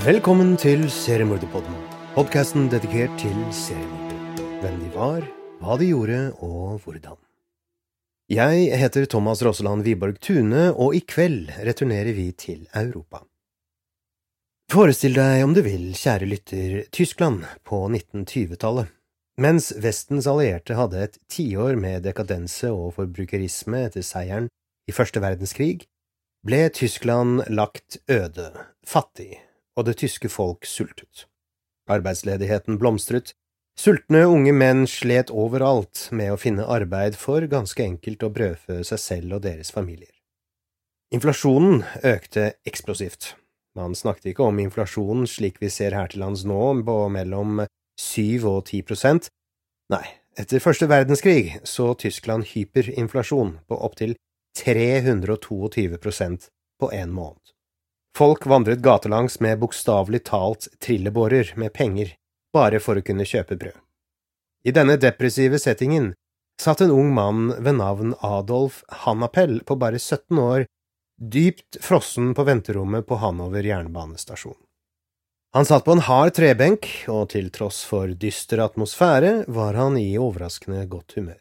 Velkommen til Seriemorderpodden, podkasten dedikert til seriemordere. Hvem de var, hva de gjorde og hvordan. Jeg heter Thomas Rosseland Wiborg Tune, og i kveld returnerer vi til Europa. Forestill deg om du vil, kjære lytter, Tyskland på 1920-tallet. Mens Vestens allierte hadde et tiår med dekadense og forbrukerisme etter seieren i første verdenskrig, ble Tyskland lagt øde, fattig og det tyske folk sultet. Arbeidsledigheten blomstret, sultne unge menn slet overalt med å finne arbeid for ganske enkelt å brødfø seg selv og deres familier. Inflasjonen økte eksplosivt. Man snakket ikke om inflasjonen slik vi ser her til lands nå, på mellom syv og ti prosent. Nei, etter første verdenskrig så Tyskland hyperinflasjon på opptil 322 prosent på en måned. Folk vandret gatelangs med bokstavelig talt trillebårer med penger, bare for å kunne kjøpe brød. I denne depressive settingen satt en ung mann ved navn Adolf Hannapell på bare 17 år, dypt frossen på venterommet på Hanover jernbanestasjon. Han satt på en hard trebenk, og til tross for dyster atmosfære var han i overraskende godt humør.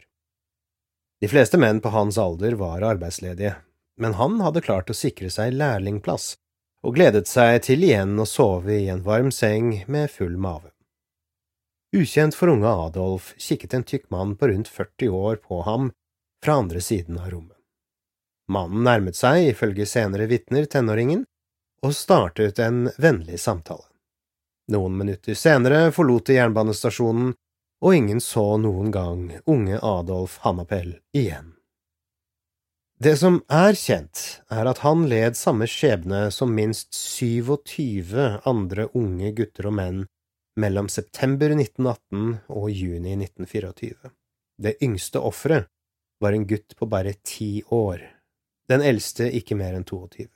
De fleste menn på hans alder var arbeidsledige, men han hadde klart å sikre seg lærlingplass og gledet seg til igjen å sove i en varm seng med full mave. Ukjent for unge Adolf kikket en tykk mann på rundt 40 år på ham fra andre siden av rommet. Mannen nærmet seg, ifølge senere vitner, tenåringen, og startet en vennlig samtale. Noen minutter senere forlot de jernbanestasjonen, og ingen så noen gang unge Adolf Hannapell igjen. Det som er kjent, er at han led samme skjebne som minst 27 andre unge gutter og menn mellom september 1918 og juni 1924. Det yngste offeret var en gutt på bare ti år, den eldste ikke mer enn 22.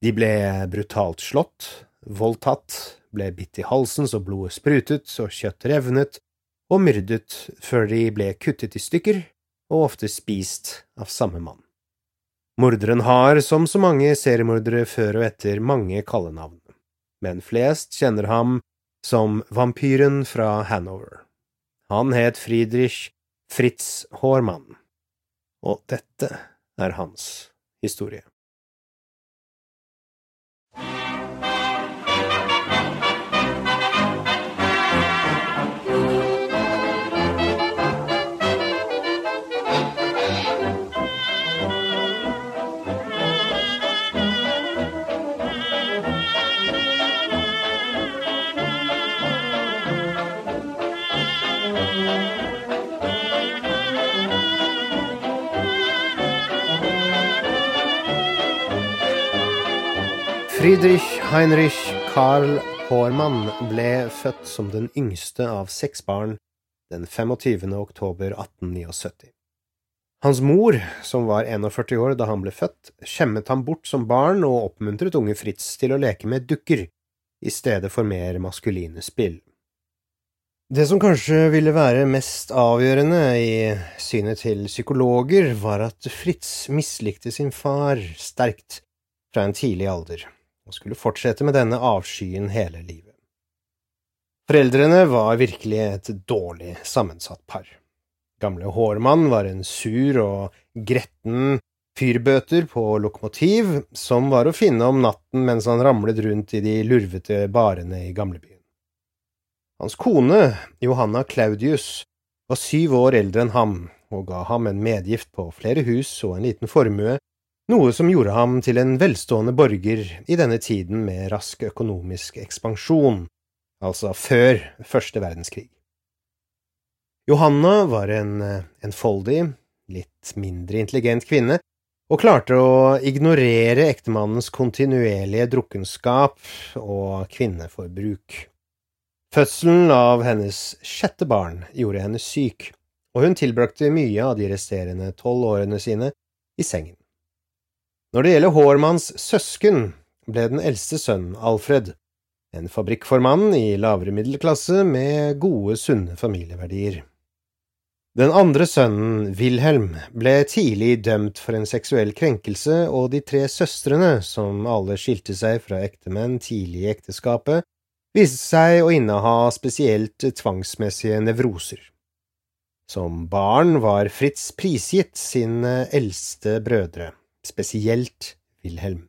De ble brutalt slått, voldtatt, ble bitt i halsen så blodet sprutet og kjøtt revnet, og myrdet før de ble kuttet i stykker og ofte spist av samme mann. Morderen har, som så mange seriemordere før og etter, mange kallenavn, men flest kjenner ham som vampyren fra Hanover. Han het Friedrich Fritz Hormann, og dette er hans historie. Friedrich Heinrich Karl Hormann ble født som den yngste av seks barn den 25. oktober 1879. Hans mor, som var 41 år da han ble født, skjemmet ham bort som barn og oppmuntret unge Fritz til å leke med dukker i stedet for mer maskuline spill. Det som kanskje ville være mest avgjørende i synet til psykologer, var at Fritz mislikte sin far sterkt fra en tidlig alder og skulle fortsette med denne avskyen hele livet. Foreldrene var virkelig et dårlig sammensatt par. Gamle Hårmann var en sur og gretten fyrbøter på lokomotiv som var å finne om natten mens han ramlet rundt i de lurvete barene i gamlebyen. Hans kone, Johanna Claudius, var syv år eldre enn ham og ga ham en medgift på flere hus og en liten formue, noe som gjorde ham til en velstående borger i denne tiden med rask økonomisk ekspansjon, altså før første verdenskrig. Johanna var en enfoldig, litt mindre intelligent kvinne, og klarte å ignorere ektemannens kontinuerlige drukkenskap og kvinneforbruk. Fødselen av hennes sjette barn gjorde henne syk, og hun tilbrakte mye av de resterende tolv årene sine i sengen. Når det gjelder Hårmanns søsken, ble den eldste sønnen Alfred, en fabrikkformann i lavere middelklasse med gode, sunne familieverdier. Den andre sønnen, Wilhelm, ble tidlig dømt for en seksuell krenkelse, og de tre søstrene, som alle skilte seg fra ektemenn tidlig i ekteskapet, viste seg å inneha spesielt tvangsmessige nevroser. Som barn var Fritz prisgitt sine eldste brødre, spesielt Wilhelm.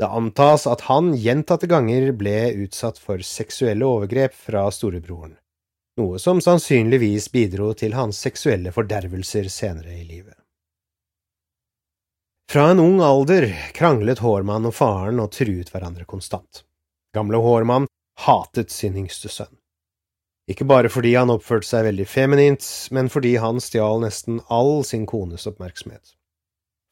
Det antas at han gjentatte ganger ble utsatt for seksuelle overgrep fra storebroren noe som sannsynligvis bidro til hans seksuelle fordervelser senere i livet. Fra en ung alder kranglet Hårmann og faren og truet hverandre konstant. Gamle Hårmann hatet sin yngste sønn. Ikke bare fordi han oppførte seg veldig feminint, men fordi han stjal nesten all sin kones oppmerksomhet.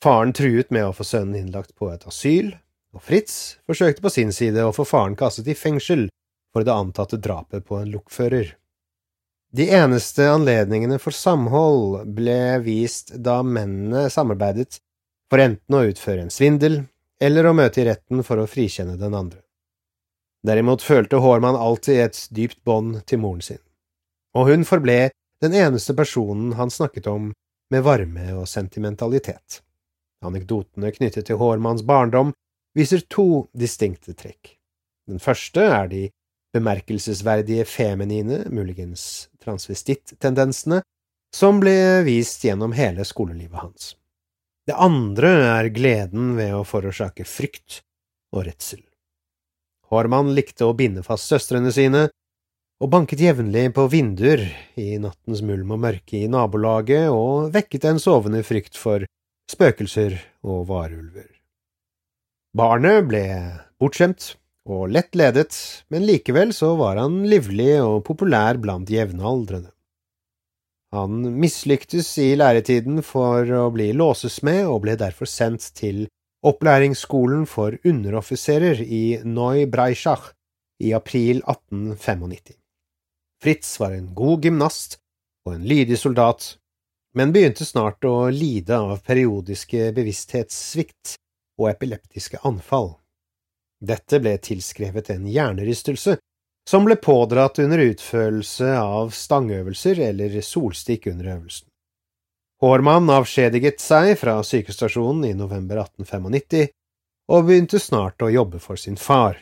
Faren truet med å få sønnen innlagt på et asyl, og Fritz forsøkte på sin side å få faren kastet i fengsel for det antatte drapet på en lokfører. De eneste anledningene for samhold ble vist da mennene samarbeidet for enten å utføre en svindel eller å møte i retten for å frikjenne den andre. Derimot følte Hårmann alltid et dypt bånd til moren sin, og hun forble den eneste personen han snakket om med varme og sentimentalitet. Anekdotene knyttet til Hårmanns barndom viser to distinkte trekk. Den første er de bemerkelsesverdige feminine, muligens transvestitt-tendensene, som ble vist gjennom hele skolelivet hans. Det andre er gleden ved å forårsake frykt og redsel. Hårmann likte å binde fast søstrene sine, og banket jevnlig på vinduer i nattens mulm og mørke i nabolaget og vekket en sovende frykt for spøkelser og varulver. Barnet ble bortskjemt og lett ledet, men likevel så var han livlig og populær blant jevnaldrende. Han mislyktes i læretiden for å bli låsesmed og ble derfor sendt til opplæringsskolen for underoffiserer i Neu Breischach i april 1895. Fritz var en god gymnast og en lydig soldat, men begynte snart å lide av periodiske bevissthetssvikt og epileptiske anfall. Dette ble tilskrevet en hjernerystelse som ble pådratt under utførelse av stangøvelser eller solstikk under øvelsen. Hårmann avskjediget seg fra sykestasjonen i november 1895 og begynte snart å jobbe for sin far.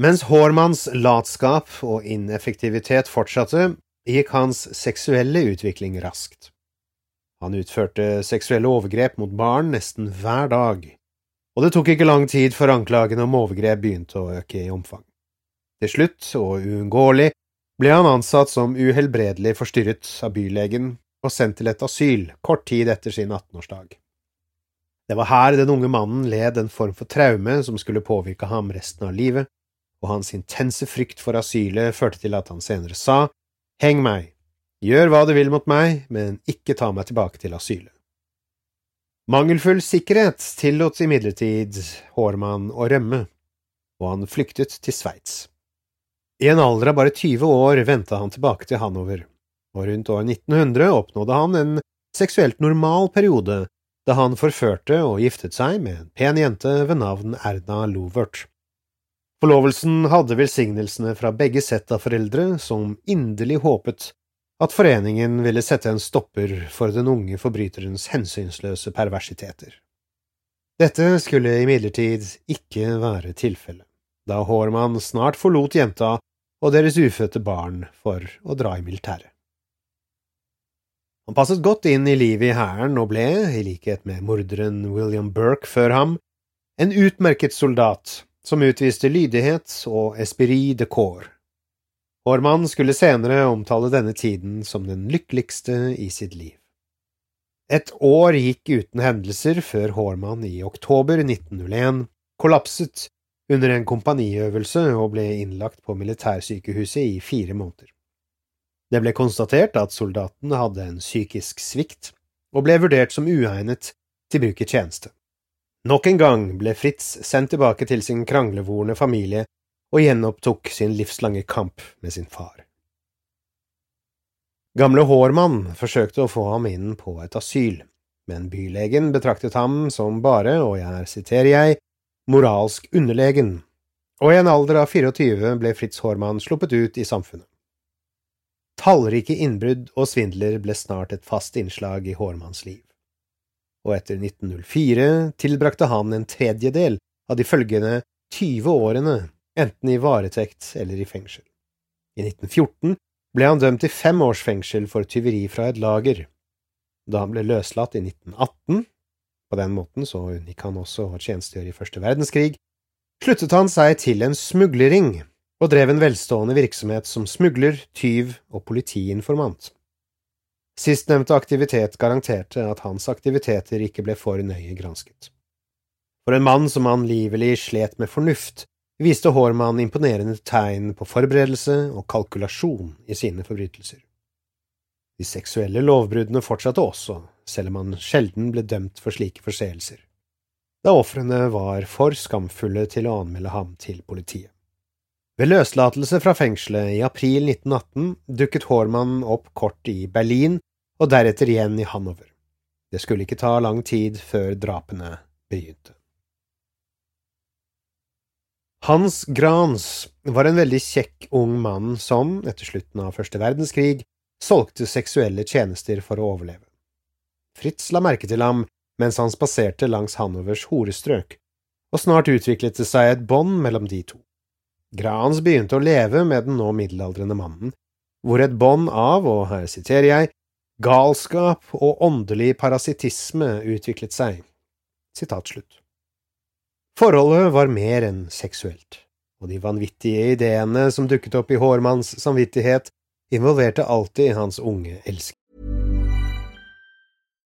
Mens Hårmanns latskap og ineffektivitet fortsatte, gikk hans seksuelle utvikling raskt. Han utførte seksuelle overgrep mot barn nesten hver dag og det tok ikke lang tid før anklagene om overgrep begynte å øke i omfang. Til slutt, og uunngåelig, ble han ansatt som uhelbredelig forstyrret av bylegen og sendt til et asyl kort tid etter sin 18-årsdag. Det var her den unge mannen led en form for traume som skulle påvirke ham resten av livet, og hans intense frykt for asylet førte til at han senere sa, Heng meg, gjør hva du vil mot meg, men ikke ta meg tilbake til asylet. Mangelfull sikkerhet tillot imidlertid Hårmann å rømme, og han flyktet til Sveits. I en alder av bare 20 år vendte han tilbake til Hanover, og rundt år 1900 oppnådde han en seksuelt normal periode da han forførte og giftet seg med en pen jente ved navn Erna Lovert. Forlovelsen hadde velsignelsene fra begge sett av foreldre, som inderlig håpet at foreningen ville sette en stopper for den unge forbryterens hensynsløse perversiteter. Dette skulle imidlertid ikke være tilfellet, da Hårmann snart forlot jenta og deres ufødte barn for å dra i militæret. Han passet godt inn i livet i hæren og ble, i likhet med morderen William Burke før ham, en utmerket soldat, som utviste lydighet og esprit de corps. Hormann skulle senere omtale denne tiden som den lykkeligste i sitt liv. Et år gikk uten hendelser før Hormann i oktober 1901 kollapset under en kompaniøvelse og ble innlagt på militærsykehuset i fire måneder. Det ble konstatert at soldaten hadde en psykisk svikt og ble vurdert som uegnet til bruk i tjeneste. Nok en gang ble Fritz sendt tilbake til sin kranglevorne familie og gjenopptok sin livslange kamp med sin far. Gamle Hårmann forsøkte å få ham inn på et asyl, men bylegen betraktet ham som bare, og jeg siterer jeg, moralsk underlegen, og i en alder av 24 ble Fritz Hårmann sluppet ut i samfunnet. Tallrike innbrudd og svindler ble snart et fast innslag i Hårmanns liv, og etter 1904 tilbrakte han en tredjedel av de følgende 20 årene enten i varetekt eller i fengsel. I 1914 ble han dømt til fem års fengsel for tyveri fra et lager. Da han ble løslatt i 1918, på den måten så unngikk han også å tjenestegjøre i første verdenskrig, sluttet han seg til en smuglering og drev en velstående virksomhet som smugler, tyv og politiinformant. Sistnevnte aktivitet garanterte at hans aktiviteter ikke ble for nøye gransket. For en mann som angivelig slet med fornuft, viste Hormann imponerende tegn på forberedelse og kalkulasjon i sine forbrytelser. De seksuelle lovbruddene fortsatte også, selv om han sjelden ble dømt for slike forseelser, da ofrene var for skamfulle til å anmelde ham til politiet. Ved løslatelse fra fengselet i april 1918 dukket Hormann opp kort i Berlin og deretter igjen i Hanover. Det skulle ikke ta lang tid før drapene begynte. Hans Grans var en veldig kjekk ung mann som, etter slutten av første verdenskrig, solgte seksuelle tjenester for å overleve. Fritz la merke til ham mens han spaserte langs Hanovers horestrøk, og snart utviklet det seg et bånd mellom de to. Grans begynte å leve med den nå middelaldrende mannen, hvor et bånd av, og her siterer jeg, galskap og åndelig parasittisme utviklet seg. Sitat slutt. Forholdet var mer enn seksuelt, og de vanvittige ideene som dukket opp i Hårmanns samvittighet, involverte alltid hans unge elsker.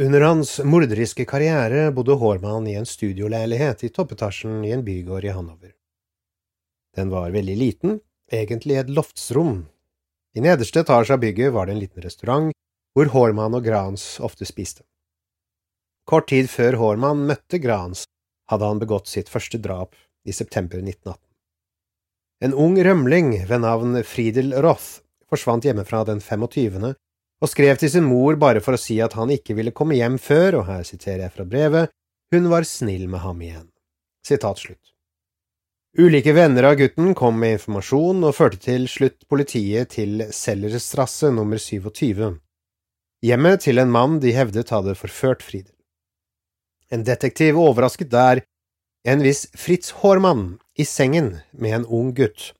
Under hans morderiske karriere bodde Hormann i en studioleilighet i toppetasjen i en bygård i Hanover. Den var veldig liten, egentlig et loftsrom. I nederste etasje av bygget var det en liten restaurant, hvor Hormann og Grans ofte spiste. Kort tid før Hormann møtte Grans, hadde han begått sitt første drap i september 1918. En ung rømling ved navn Fridel Roth forsvant hjemmefra den 25 og skrev til sin mor bare for å si at han ikke ville komme hjem før, og her siterer jeg fra brevet, hun var snill med ham igjen. Sitat slutt. Ulike venner av gutten kom med informasjon og førte til slutt politiet til Sellerstrasse nummer 27, hjemmet til en mann de hevdet hadde forført Fridel. En detektiv overrasket der en viss Fritz Hårmann i sengen med en ung gutt,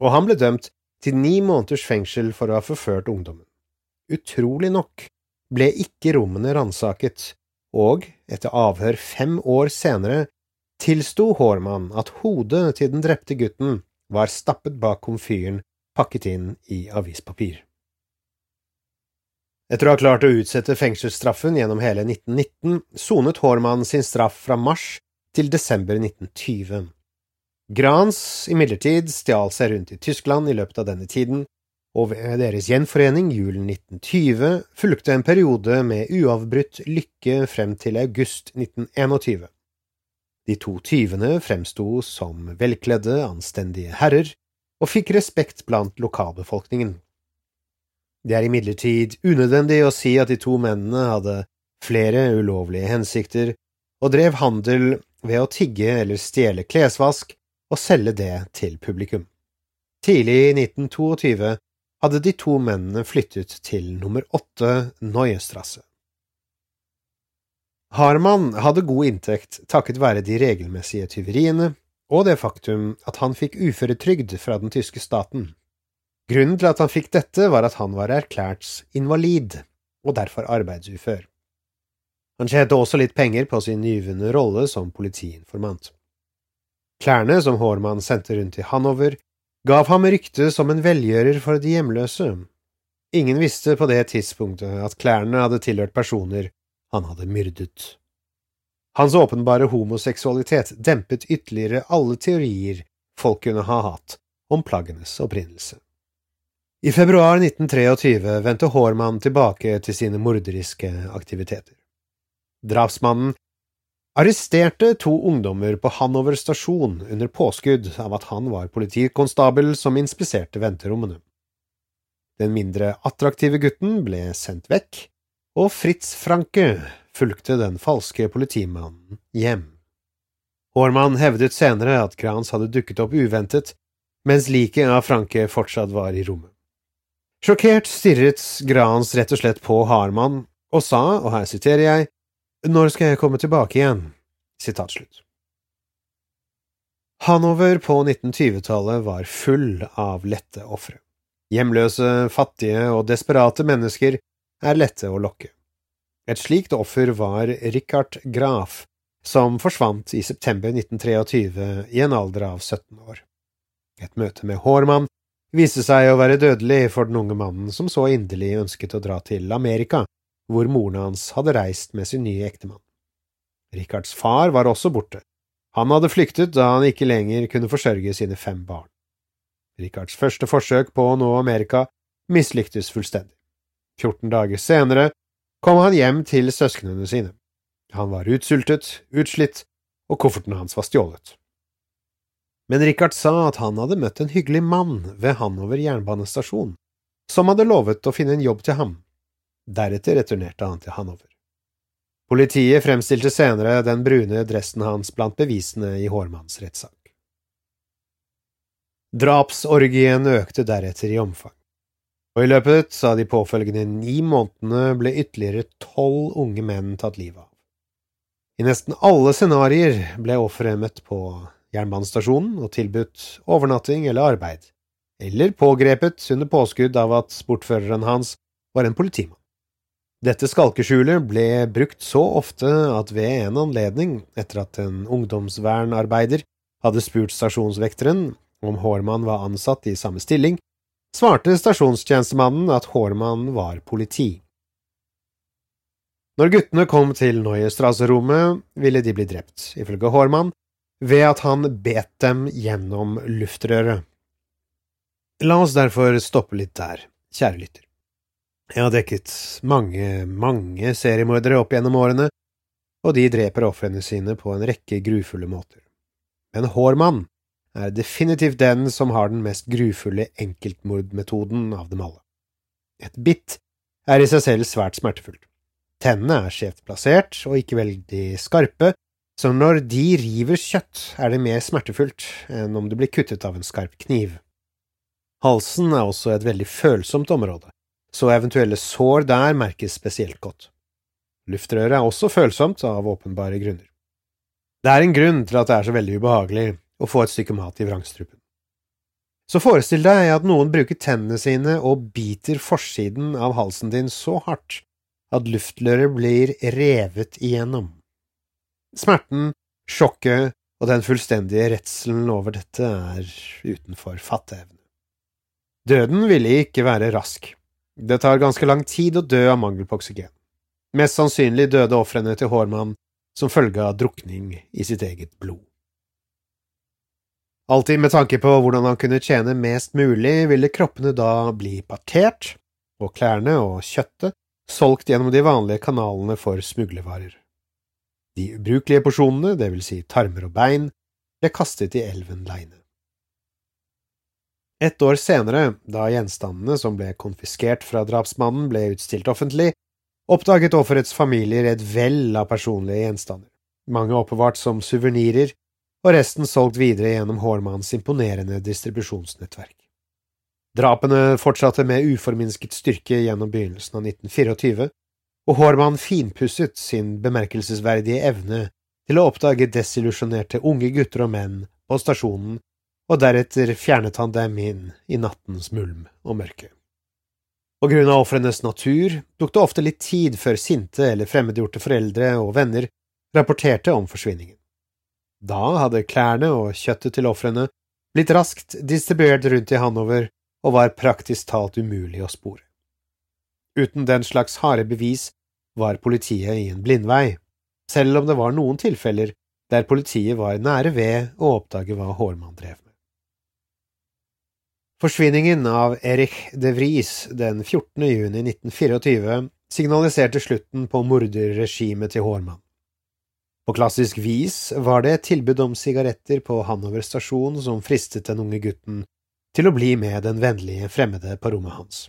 og han ble dømt til ni måneders fengsel for å ha forført ungdommen. Utrolig nok ble ikke rommene ransaket, og etter avhør fem år senere tilsto Hormann at hodet til den drepte gutten var stappet bak komfyren pakket inn i avispapir. Etter å ha klart å utsette fengselsstraffen gjennom hele 1919, sonet Hormann sin straff fra mars til desember 1920. Grans imidlertid stjal seg rundt i Tyskland i løpet av denne tiden, og ved deres gjenforening julen 1920 fulgte en periode med uavbrutt lykke frem til august 1921. De to tyvene fremsto som velkledde, anstendige herrer og fikk respekt blant lokalbefolkningen. Det er imidlertid unødvendig å si at de to mennene hadde flere ulovlige hensikter og drev handel ved å tigge eller stjele klesvask og selge det til publikum. Tidlig i 1922 hadde de to mennene flyttet til nummer åtte Neuestrasse. Harman hadde god inntekt takket være de regelmessige tyveriene og det faktum at han fikk uføretrygd fra den tyske staten. Grunnen til at han fikk dette, var at han var erklært invalid, og derfor arbeidsufør. Han tjente også litt penger på sin nyvunne rolle som politiinformant. Klærne som Hormann sendte rundt i Hanover, gav ham rykte som en velgjører for de hjemløse. Ingen visste på det tidspunktet at klærne hadde tilhørt personer han hadde myrdet. Hans åpenbare homoseksualitet dempet ytterligere alle teorier folk kunne ha hatt om plaggenes opprinnelse. I februar 1923 vendte Hormann tilbake til sine morderiske aktiviteter. Drapsmannen arresterte to ungdommer på Hanover stasjon under påskudd av at han var politikonstabel som inspiserte venterommene. Den mindre attraktive gutten ble sendt vekk, og Fritz Franke fulgte den falske politimannen hjem. Hormann hevdet senere at Grans hadde dukket opp uventet, mens liket av Franke fortsatt var i rommet. Sjokkert stirret Grans rett og slett på Harman og sa, og her siterer jeg, Når skal jeg komme tilbake igjen? Sitat. Hanover på 1920-tallet var full av lette ofre. Hjemløse, fattige og desperate mennesker er lette å lokke. Et slikt offer var Richard Graf, som forsvant i september 1923 i en alder av 17 år. Et møte med Hormann viste seg å være dødelig for den unge mannen som så inderlig ønsket å dra til Amerika, hvor moren hans hadde reist med sin nye ektemann. Richards far var også borte. Han hadde flyktet da han ikke lenger kunne forsørge sine fem barn. Richards første forsøk på å nå Amerika mislyktes fullstendig. 14 dager senere kom han hjem til søsknene sine. Han var utsultet, utslitt, og kofferten hans var stjålet. Men Richard sa at han hadde møtt en hyggelig mann ved Hanover jernbanestasjon, som hadde lovet å finne en jobb til ham. Deretter returnerte han til Hanover. Politiet fremstilte senere den brune dressen hans blant bevisene i Hårmanns rettssak. Drapsorgien økte deretter i omfang og i løpet av de påfølgende ni månedene ble ytterligere tolv unge menn tatt livet av. I nesten alle scenarioer ble offeret møtt på jernbanestasjonen og tilbudt overnatting eller arbeid, eller pågrepet under påskudd av at bortføreren hans var en politimann. Dette skalkeskjulet ble brukt så ofte at ved en anledning, etter at en ungdomsvernarbeider hadde spurt stasjonsvekteren om Hårmann var ansatt i samme stilling, svarte stasjonstjenestemannen at Hormann var politi. Når guttene kom til Neuestrasse-rommet, ville de bli drept, ifølge Hormann, ved at han bet dem gjennom luftrøret. La oss derfor stoppe litt der, kjære lytter. Jeg har dekket mange, mange seriemordere opp gjennom årene, og de dreper ofrene sine på en rekke grufulle måter. Men Hårmann er definitivt den som har den mest grufulle enkeltmordmetoden av dem alle. Et bitt er i seg selv svært smertefullt. Tennene er skjevt plassert og ikke veldig skarpe, så når de river kjøtt, er det mer smertefullt enn om det blir kuttet av en skarp kniv. Halsen er også et veldig følsomt område, så eventuelle sår der merkes spesielt godt. Luftrøret er også følsomt av åpenbare grunner. Det er en grunn til at det er så veldig ubehagelig, å få et stykke mat i vrangstrupen. Så forestill deg at noen bruker tennene sine og biter forsiden av halsen din så hardt at luftløret blir revet igjennom. Smerten, sjokket og den fullstendige redselen over dette er utenfor fatteevne. Døden ville ikke være rask. Det tar ganske lang tid å dø av mangel på oksygen. Mest sannsynlig døde ofrene til Hårmann som følge av drukning i sitt eget blod. Alltid med tanke på hvordan han kunne tjene mest mulig, ville kroppene da bli partert, og klærne og kjøttet solgt gjennom de vanlige kanalene for smuglervarer. De ubrukelige porsjonene, det vil si tarmer og bein, ble kastet i elven Leine. Et år senere, da gjenstandene som ble konfiskert fra drapsmannen ble utstilt offentlig, oppdaget offerets familier et vell av personlige gjenstander, mange oppbevart som suvenirer, og resten solgt videre gjennom Hormans imponerende distribusjonsnettverk. Drapene fortsatte med uforminsket styrke gjennom begynnelsen av 1924, og Horman finpusset sin bemerkelsesverdige evne til å oppdage desillusjonerte unge gutter og menn på stasjonen, og deretter fjernet han dem inn i nattens mulm og mørke. På grunn av ofrenes natur tok det ofte litt tid før sinte eller fremmedgjorte foreldre og venner rapporterte om forsvinningen. Da hadde klærne og kjøttet til ofrene blitt raskt distribuert rundt i Hanover og var praktisk talt umulig å spore. Uten den slags harde bevis var politiet i en blindvei, selv om det var noen tilfeller der politiet var nære ved å oppdage hva Hårmann drev med. Forsvinningen av Erich de Vries den 14. juni 1924 signaliserte slutten på morderregimet til Hormann. På klassisk vis var det et tilbud om sigaretter på Hanover stasjon som fristet den unge gutten til å bli med den vennlige fremmede på rommet hans.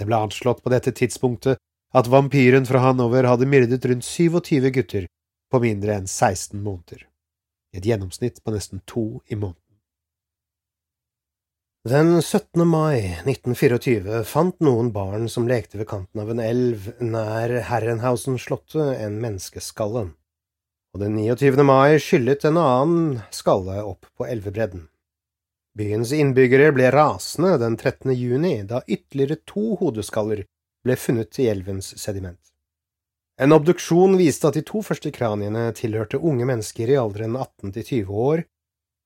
Det ble anslått på dette tidspunktet at vampyren fra Hanover hadde myrdet rundt 27 gutter på mindre enn 16 måneder, et gjennomsnitt på nesten to i måneden. Den 17. mai 1924 fant noen barn som lekte ved kanten av en elv nær Herrenhausen-slottet, en menneskeskalle, og den 29. mai skyllet en annen skalle opp på elvebredden. Byens innbyggere ble rasende den 13. juni da ytterligere to hodeskaller ble funnet i elvens sediment. En obduksjon viste at de to første kraniene tilhørte unge mennesker i alderen 18 til 20 år,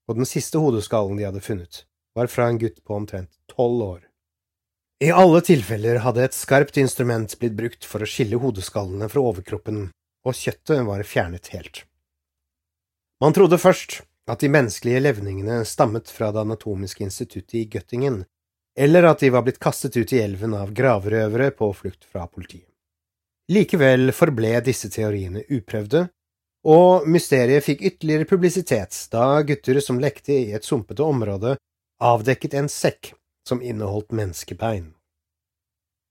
og den siste hodeskallen de hadde funnet, var fra en gutt på omtrent 12 år. I alle tilfeller hadde et skarpt instrument blitt brukt for å skille hodeskallene fra overkroppen, og kjøttet var fjernet helt. Man trodde først at de menneskelige levningene stammet fra Det anatomiske instituttet i Göttingen, eller at de var blitt kastet ut i elven av gravrøvere på flukt fra politiet. Likevel forble disse teoriene uprøvde, og mysteriet fikk ytterligere publisitet da gutter som lekte i et sumpete område, avdekket en sekk som inneholdt menneskebein.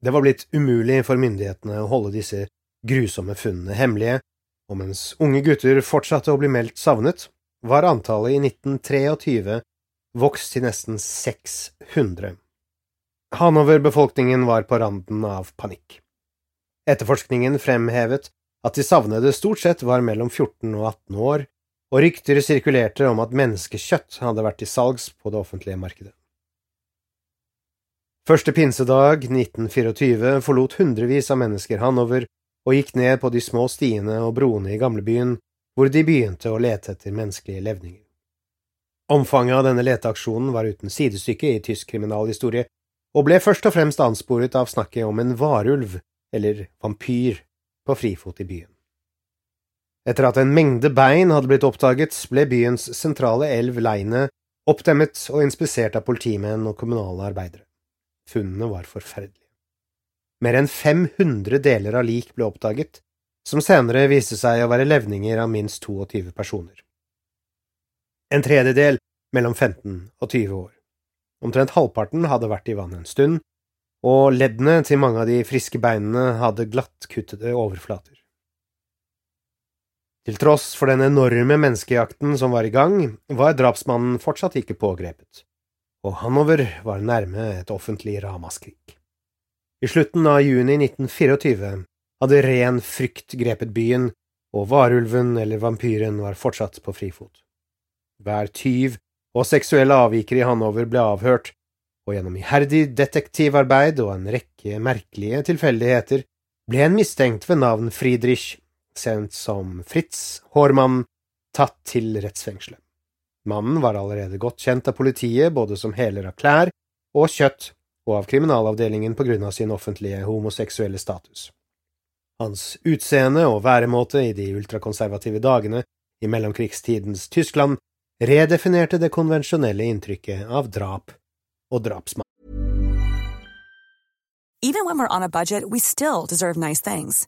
Det var blitt umulig for myndighetene å holde disse grusomme funnene hemmelige, og mens unge gutter fortsatte å bli meldt savnet, var antallet i 1923 vokst til nesten 600. Hanover-befolkningen var på randen av panikk. Etterforskningen fremhevet at de savnede stort sett var mellom 14 og 18 år, og rykter sirkulerte om at menneskekjøtt hadde vært til salgs på det offentlige markedet. Første pinsedag 1924 forlot hundrevis av mennesker Hanover og gikk ned på de små stiene og broene i gamlebyen hvor de begynte å lete etter menneskelige levninger. Omfanget av denne leteaksjonen var uten sidestykke i tysk kriminalhistorie, og ble først og fremst ansporet av snakket om en varulv, eller vampyr, på frifot i byen. Etter at en mengde bein hadde blitt oppdaget, ble byens sentrale elv Leine oppdemmet og inspisert av politimenn og kommunale arbeidere. Funnene var forferdelige. Mer enn 500 deler av lik ble oppdaget, som senere viste seg å være levninger av minst 22 personer. En tredjedel mellom 15 og 20 år. Omtrent halvparten hadde vært i vann en stund, og leddene til mange av de friske beinene hadde glattkuttede overflater. Til tross for den enorme menneskejakten som var i gang, var drapsmannen fortsatt ikke pågrepet, og Hanover var nærme et offentlig ramaskrik. I slutten av juni 1924 hadde ren frykt grepet byen, og varulven eller vampyren var fortsatt på frifot. Hver tyv og seksuelle avviker i Hanover ble avhørt, og gjennom iherdig detektivarbeid og en rekke merkelige tilfeldigheter ble en mistenkt ved navn Friedrich, sendt som Fritz Hårmann, tatt til rettsfengselet. Mannen var allerede godt kjent av politiet både som heler av klær og kjøtt, og av kriminalavdelingen på grunn av sin offentlige homoseksuelle status. Hans utseende og væremåte i de ultrakonservative dagene i mellomkrigstidens Tyskland redefinerte det konvensjonelle inntrykket av drap og drapsmann. Even when we're on a budget, we still deserve nice things.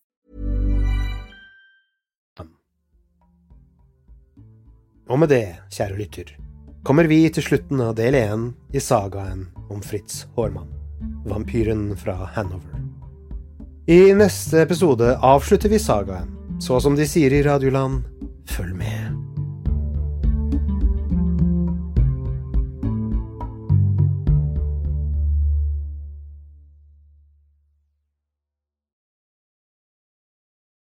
Og med det, kjære lytter, kommer vi til slutten av del én i sagaen om Fritz Hårmann, vampyren fra Hanover. I neste episode avslutter vi sagaen, så som de sier i Radioland, følg med.